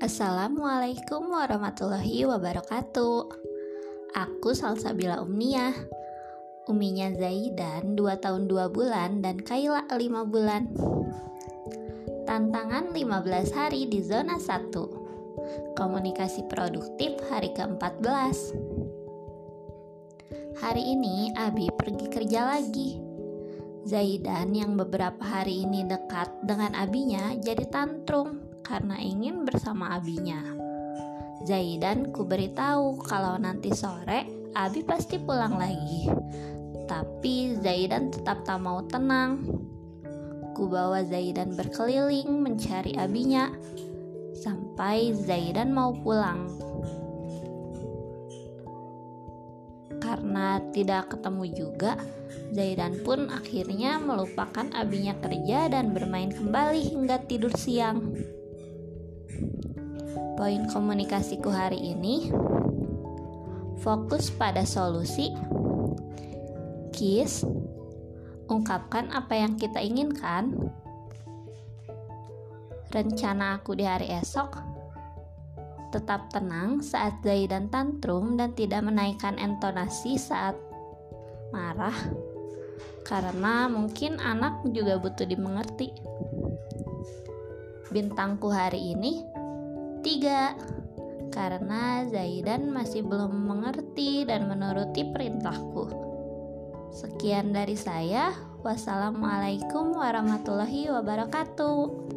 Assalamualaikum warahmatullahi wabarakatuh. Aku Salsabila Umniyah Uminya Zaidan 2 tahun 2 bulan dan Kaila 5 bulan. Tantangan 15 hari di zona 1 Komunikasi produktif hari ke-14 Hari ini Abi pergi kerja lagi. Zaidan yang beberapa hari ini dekat dengan abinya jadi tantrum karena ingin bersama abinya. Zaidan ku beritahu kalau nanti sore Abi pasti pulang lagi. Tapi Zaidan tetap tak mau tenang. Ku bawa Zaidan berkeliling mencari abinya sampai Zaidan mau pulang. Karena tidak ketemu juga, Zaidan pun akhirnya melupakan abinya kerja dan bermain kembali hingga tidur siang. Poin komunikasiku hari ini fokus pada solusi. Kis, ungkapkan apa yang kita inginkan. Rencana aku di hari esok tetap tenang saat Zaidan tantrum dan tidak menaikkan intonasi saat marah karena mungkin anak juga butuh dimengerti. Bintangku hari ini Tiga, karena Zaidan masih belum mengerti dan menuruti perintahku. Sekian dari saya. Wassalamualaikum warahmatullahi wabarakatuh.